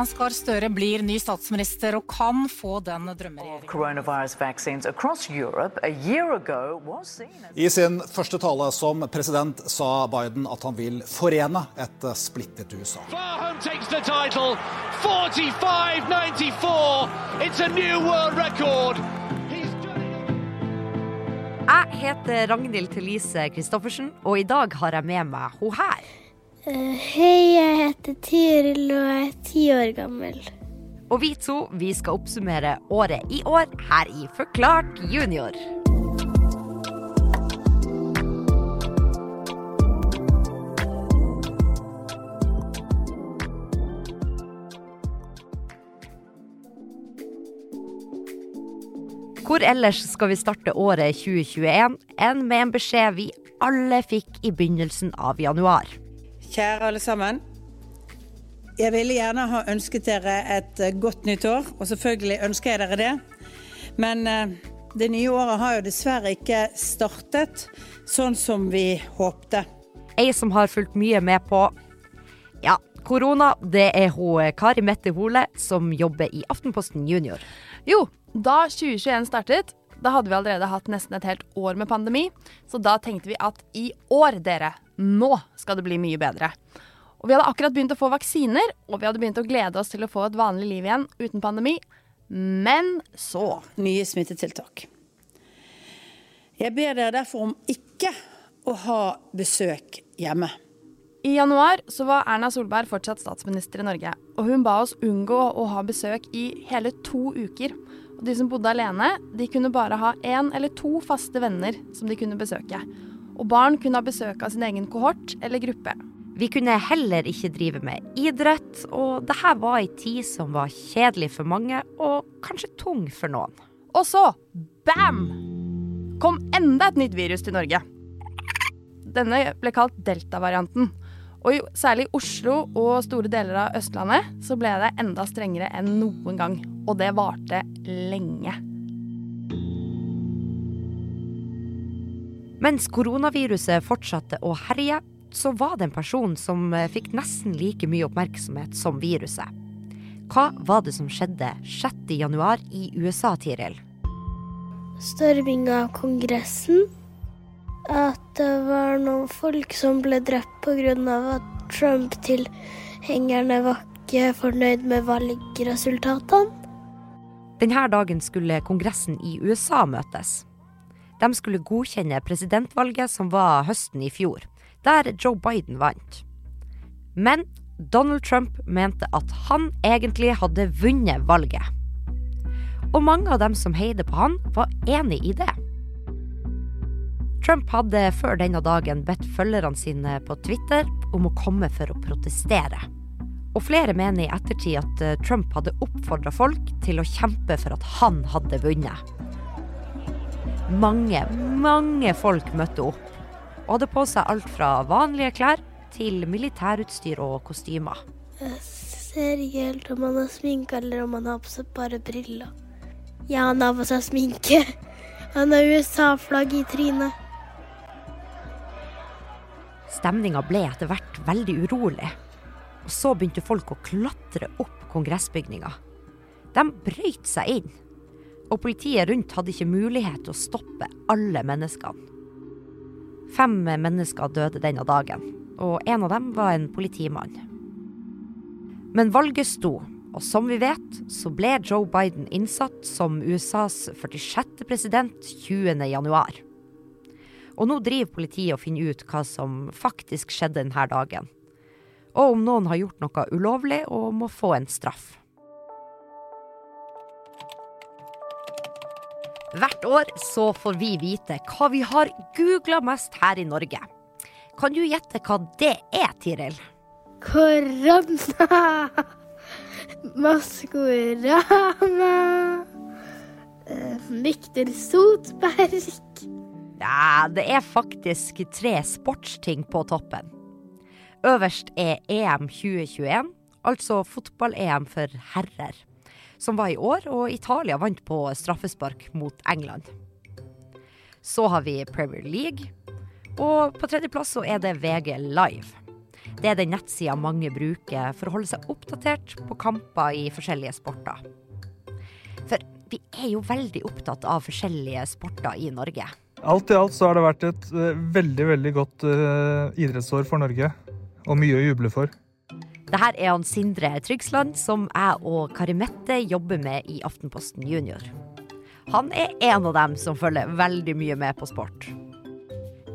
Jonas Gahr Støre blir ny statsminister og kan få den drømmeregjeringen. I sin første tale som president sa Biden at han vil forene et splittet USA. Farham takes the title, 45-94. It's a new world record. He's done it. Jeg heter Ragnhild Thelise Christoffersen, og i dag har jeg med meg hun her. Eh, Hei, jeg heter Tiril og jeg er ti år gammel. Og vi to vi skal oppsummere året i år her i Forklart junior. Hvor ellers skal vi starte året 2021 enn med en beskjed vi alle fikk i begynnelsen av januar? Kjære alle sammen. Jeg ville gjerne ha ønsket dere et eh, godt nytt år, og selvfølgelig ønsker jeg dere det. Men eh, det nye året har jo dessverre ikke startet sånn som vi håpte. Ei som har fulgt mye med på ja, korona, det er hun eh, Kari Mette Hole, som jobber i Aftenposten Junior. Jo, da 2021 startet, da hadde vi allerede hatt nesten et helt år med pandemi. Så da tenkte vi at i år, dere, nå skal det bli mye bedre. Og vi hadde akkurat begynt å få vaksiner, og vi hadde begynt å glede oss til å få et vanlig liv igjen uten pandemi. Men så Nye smittetiltak. Jeg ber dere derfor om ikke å ha besøk hjemme. I januar så var Erna Solberg fortsatt statsminister i Norge, og hun ba oss unngå å ha besøk i hele to uker. Og de som bodde alene, de kunne bare ha én eller to faste venner som de kunne besøke. Og barn kunne ha besøk av sin egen kohort eller gruppe. Vi kunne heller ikke drive med idrett, og det her var ei tid som var kjedelig for mange, og kanskje tung for noen. Og så, bam! kom enda et nytt virus til Norge. Denne ble kalt delta-varianten. Og i særlig i Oslo og store deler av Østlandet så ble det enda strengere enn noen gang. Og det varte lenge. Mens koronaviruset fortsatte å herje, så var det en person som eh, fikk nesten like mye oppmerksomhet som viruset. Hva var det som skjedde 6.1 i USA, Tiril? Storming av Kongressen. At det var noen folk som ble drept pga. at Trump-tilhengerne var ikke fornøyd med valgresultatene. Denne dagen skulle Kongressen i USA møtes. De skulle godkjenne presidentvalget som var høsten i fjor, der Joe Biden vant. Men Donald Trump mente at han egentlig hadde vunnet valget. Og mange av dem som heide på han, var enig i det. Trump hadde før denne dagen bedt følgerne sine på Twitter om å komme for å protestere. Og flere mener i ettertid at eh, Trump hadde oppfordra folk til å kjempe for at han hadde vunnet. Mange, mange folk møtte opp, og hadde på seg alt fra vanlige klær til militærutstyr og kostymer. Jeg ser ikke helt om han har sminke eller om han har på seg bare briller. Ja, han har på seg sminke. Han har USA-flagg i trynet. Stemninga ble etter hvert veldig urolig. Og så begynte folk å klatre opp kongressbygninga. De brøyt seg inn. Og politiet rundt hadde ikke mulighet til å stoppe alle menneskene. Fem mennesker døde denne dagen, og en av dem var en politimann. Men valget sto, og som vi vet, så ble Joe Biden innsatt som USAs 46. president 20. januar. Og nå driver politiet og finner ut hva som faktisk skjedde denne dagen. Og om noen har gjort noe ulovlig og må få en straff. Hvert år så får vi vite hva vi har googla mest her i Norge. Kan du gjette hva det er, Tiril? Korona. Maskorama. Eh, Sotberg. Ja, det er faktisk tre sportsting på toppen. Øverst er EM 2021, altså fotball-EM for herrer, som var i år, og Italia vant på straffespark mot England. Så har vi Premier League, og på tredjeplass så er det VG Live. Det er den nettsida mange bruker for å holde seg oppdatert på kamper i forskjellige sporter. For vi er jo veldig opptatt av forskjellige sporter i Norge. Alt i alt så har det vært et uh, veldig, veldig godt uh, idrettsår for Norge. Og mye å juble for. Det her er han Sindre Tryggsland, som jeg og Kari Mette jobber med i Aftenposten Junior. Han er en av dem som følger veldig mye med på sport.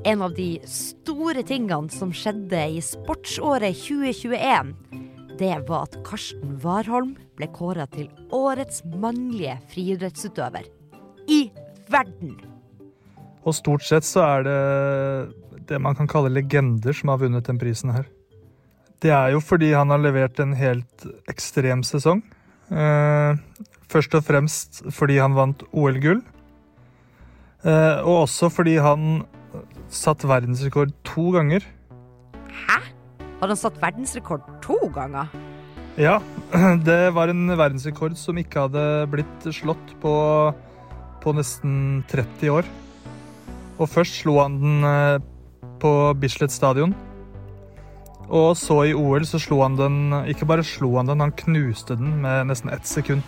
En av de store tingene som skjedde i sportsåret 2021, det var at Karsten Warholm ble kåra til årets mannlige friidrettsutøver i verden. Og stort sett så er det det man kan kalle legender som har vunnet den prisen her. Det er jo fordi han har levert en helt ekstrem sesong. Eh, først og fremst fordi han vant OL-gull. Eh, og også fordi han satt verdensrekord to ganger. Hæ? Har han satt verdensrekord to ganger? Ja. Det var en verdensrekord som ikke hadde blitt slått på, på nesten 30 år. Og først slo han den eh, på Bislett stadion. Og så i OL så slo han den Ikke bare slo han den, han knuste den med nesten ett sekund.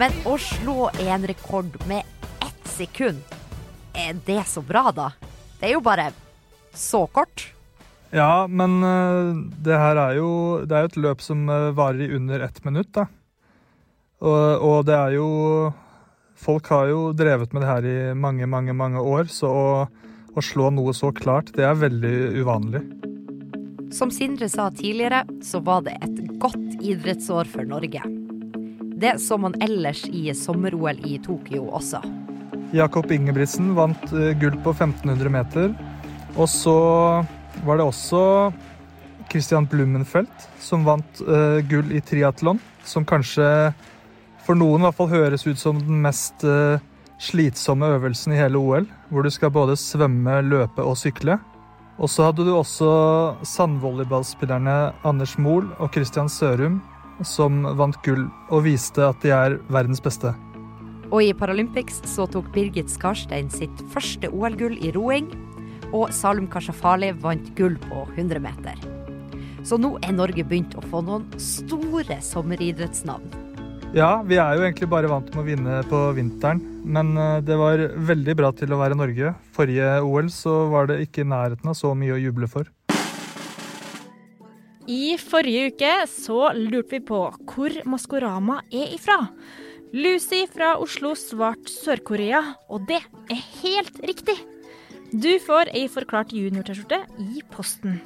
Men å slå en rekord med ett sekund, er det så bra, da? Det er jo bare så kort. Ja, men uh, det her er jo Det er jo et løp som uh, varer i under ett minutt, da. Og, og det er jo folk har jo drevet med det her i mange, mange, mange år, så å, å slå noe så klart, det er veldig uvanlig. Som Sindre sa tidligere, så var det et godt idrettsår for Norge. Det så man ellers i sommer-OL i Tokyo også. Jakob Ingebrigtsen vant eh, gull på 1500 meter. Og så var det også Christian Blumenfeldt som vant uh, gull i triatlon, som kanskje for noen i hvert fall høres ut som den mest uh, slitsomme øvelsen i hele OL, hvor du skal både svømme, løpe og sykle. Og så hadde du også sandvolleyballspillerne Anders Mohl og Christian Sørum som vant gull og viste at de er verdens beste. Og i Paralympics så tok Birgit Skarstein sitt første OL-gull i roing. Og Salum Kashafali vant gull på 100 meter. Så nå er Norge begynt å få noen store sommeridrettsnavn. Ja, vi er jo egentlig bare vant med å vinne på vinteren. Men eh, det var veldig bra til å være Norge. Forrige OL så var det ikke i nærheten av så mye å juble for. I forrige uke så lurte vi på hvor Maskorama er ifra. Lucy fra Oslo svarte Sør-Korea, og det er helt riktig. Du får ei forklart junior-T-skjorte i posten.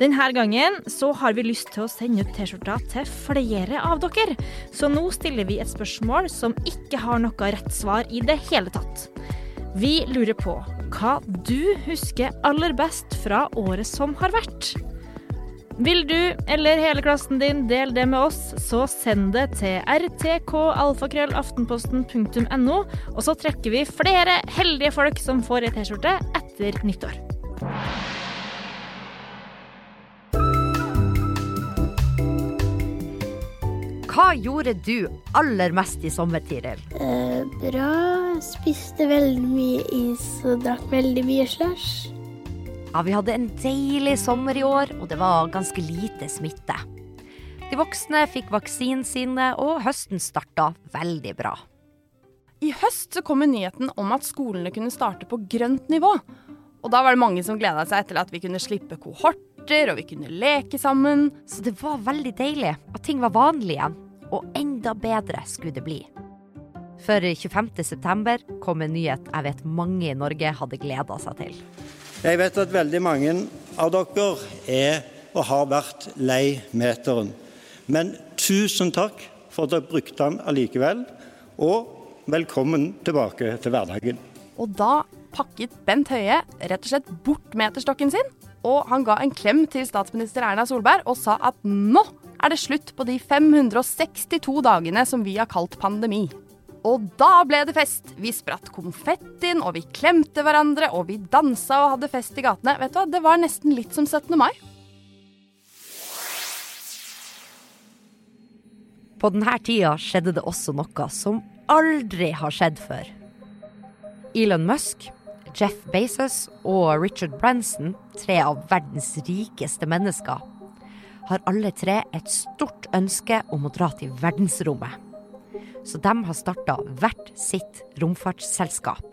Denne gangen så har vi lyst til å sende ut T-skjorta til flere av dere. Så nå stiller vi et spørsmål som ikke har noe rett svar i det hele tatt. Vi lurer på hva du husker aller best fra året som har vært. Vil du eller hele klassen din dele det med oss, så send det til rtkalfakrøllaftenposten.no, og så trekker vi flere heldige folk som får ei T-skjorte etter nyttår. Hva gjorde du aller mest i sommer, Tiril? Eh, bra. Spiste veldig mye is og drakk veldig mye slush. Ja, vi hadde en deilig sommer i år, og det var ganske lite smitte. De voksne fikk vaksinen sine, og høsten starta veldig bra. I høst så kom nyheten om at skolene kunne starte på grønt nivå. Og da var det mange som gleda seg til at vi kunne slippe kohorter, og vi kunne leke sammen. Så det var veldig deilig at ting var vanlig igjen og enda bedre skulle det bli. For 25.9 kom en nyhet jeg vet mange i Norge hadde gleda seg til. Jeg vet at veldig mange av dere er og har vært lei meteren. Men tusen takk for at dere brukte den allikevel, og velkommen tilbake til hverdagen. Og da pakket Bent Høie rett og slett bort meterstokken sin, og han ga en klem til statsminister Erna Solberg og sa at nå er det slutt på de 562 dagene som vi har kalt pandemi. Og da ble det fest! Vi spratt konfettien, og vi klemte hverandre, og vi dansa og hadde fest i gatene. Vet du hva, Det var nesten litt som 17. mai. På denne tida skjedde det også noe som aldri har skjedd før. Elon Musk, Jeff Bezos og Richard Branson, tre av verdens rikeste mennesker, har alle tre et stort ønske om å dra til verdensrommet. Så de har starta hvert sitt romfartsselskap.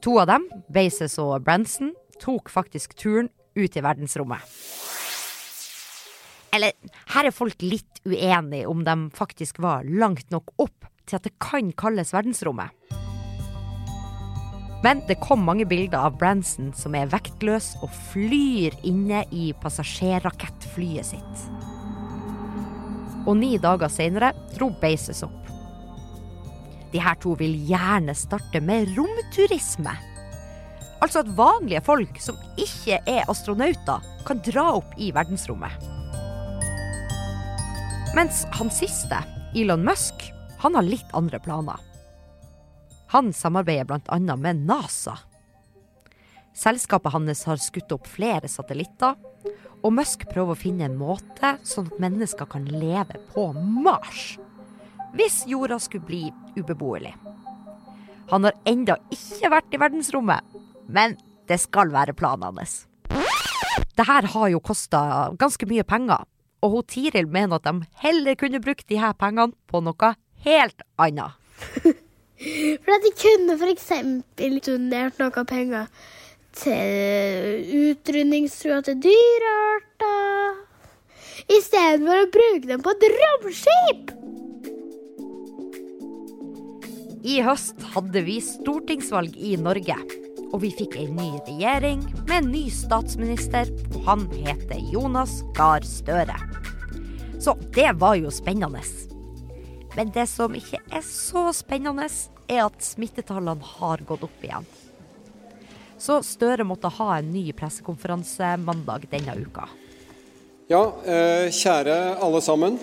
To av dem, Bases og Branson, tok faktisk turen ut i verdensrommet. Eller her er folk litt uenige om de faktisk var langt nok opp til at det kan kalles verdensrommet. Men det kom mange bilder av Branson som er vektløs og flyr inne i passasjerrakettflyet sitt. Og ni dager senere dro Beises opp. De her to vil gjerne starte med romturisme. Altså at vanlige folk som ikke er astronauter, kan dra opp i verdensrommet. Mens han siste, Elon Musk, han har litt andre planer. Han samarbeider bl.a. med NASA. Selskapet hans har skutt opp flere satellitter, og Musk prøver å finne en måte sånn at mennesker kan leve på Mars. Hvis jorda skulle bli ubeboelig. Han har enda ikke vært i verdensrommet, men det skal være planen hans. Det her har jo kosta ganske mye penger, og hun Tiril mener at de heller kunne brukt de her pengene på noe helt annet. For at de kunne f.eks. donert noe penger til utrydningstruede dyrearter. Istedenfor å bruke dem på et romskip. I høst hadde vi stortingsvalg i Norge. Og vi fikk en ny regjering med en ny statsminister, og han heter Jonas Gahr Støre. Så det var jo spennende. Men det som ikke er så spennende, er at smittetallene har gått opp igjen. Så Støre måtte ha en ny pressekonferanse mandag denne uka. Ja, eh, kjære alle sammen.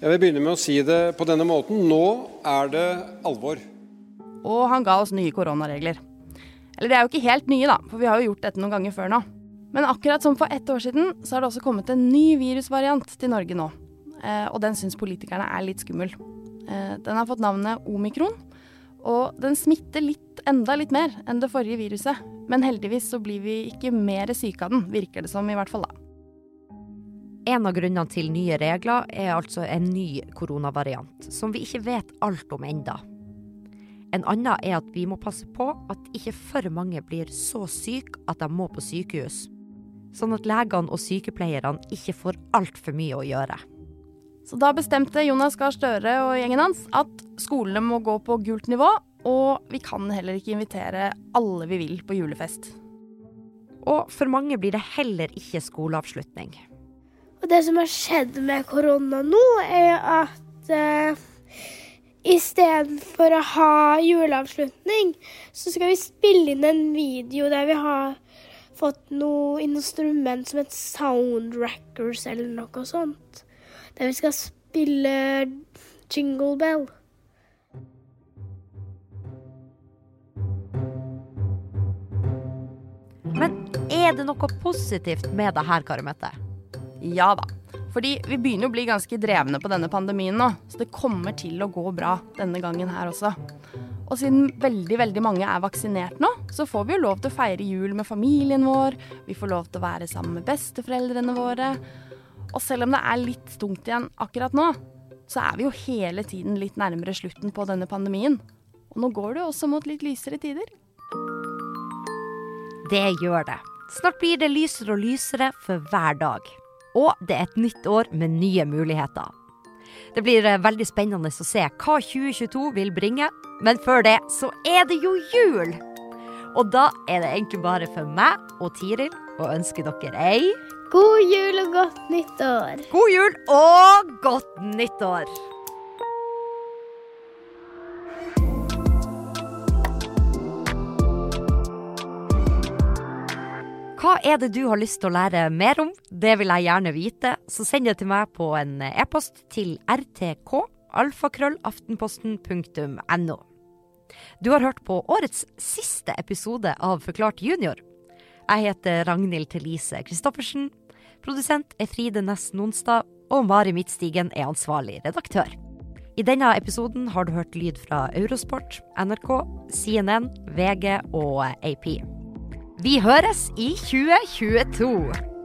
Jeg vil begynne med å si det på denne måten. Nå er det alvor. Og han ga oss nye koronaregler. Eller det er jo ikke helt nye, da, for vi har jo gjort dette noen ganger før nå. Men akkurat som for ett år siden, så har det også kommet en ny virusvariant til Norge nå. Eh, og den syns politikerne er litt skummel. Eh, den har fått navnet omikron, og den smitter litt, enda litt mer enn det forrige viruset. Men heldigvis så blir vi ikke mer syke av den, virker det som i hvert fall da. En av grunnene til nye regler er altså en ny koronavariant, som vi ikke vet alt om enda. En annen er at vi må passe på at ikke for mange blir så syke at de må på sykehus. Sånn at legene og sykepleierne ikke får altfor mye å gjøre. Så da bestemte Jonas Gahr Støre og gjengen hans at skolene må gå på gult nivå, og vi kan heller ikke invitere alle vi vil på julefest. Og for mange blir det heller ikke skoleavslutning. Og det som har skjedd med korona nå, er at eh, istedenfor å ha juleavslutning, så skal vi spille inn en video der vi har fått noe instrument som et sound records eller noe sånt der vi skal spille Jingle Bell. Men er det noe positivt med det her, Kari Mette? Ja da. Fordi vi begynner å bli ganske drevne på denne pandemien nå, så det kommer til å gå bra denne gangen her også. Og siden veldig veldig mange er vaksinert nå, så får vi jo lov til å feire jul med familien vår. Vi får lov til å være sammen med besteforeldrene våre. Og selv om det er litt tungt igjen akkurat nå, så er vi jo hele tiden litt nærmere slutten på denne pandemien. Og nå går det også mot litt lysere tider. Det gjør det. Snart blir det lysere og lysere for hver dag. Og det er et nytt år med nye muligheter. Det blir eh, veldig spennende å se hva 2022 vil bringe. Men før det så er det jo jul! Og da er det egentlig bare for meg og Tiril å ønske dere ei God jul og godt nyttår. God jul og godt nyttår. Hva er det du har lyst til å lære mer om? Det vil jeg gjerne vite, så send det til meg på en e-post til rtk alfakrøllaftenposten.no. Du har hørt på årets siste episode av Forklart junior. Jeg heter Ragnhild Thelise Christoffersen. Produsent er Fride Næss Nonstad, og Mari Midtstigen er ansvarlig redaktør. I denne episoden har du hørt lyd fra Eurosport, NRK, CNN, VG og AP. Vi høres i 2022!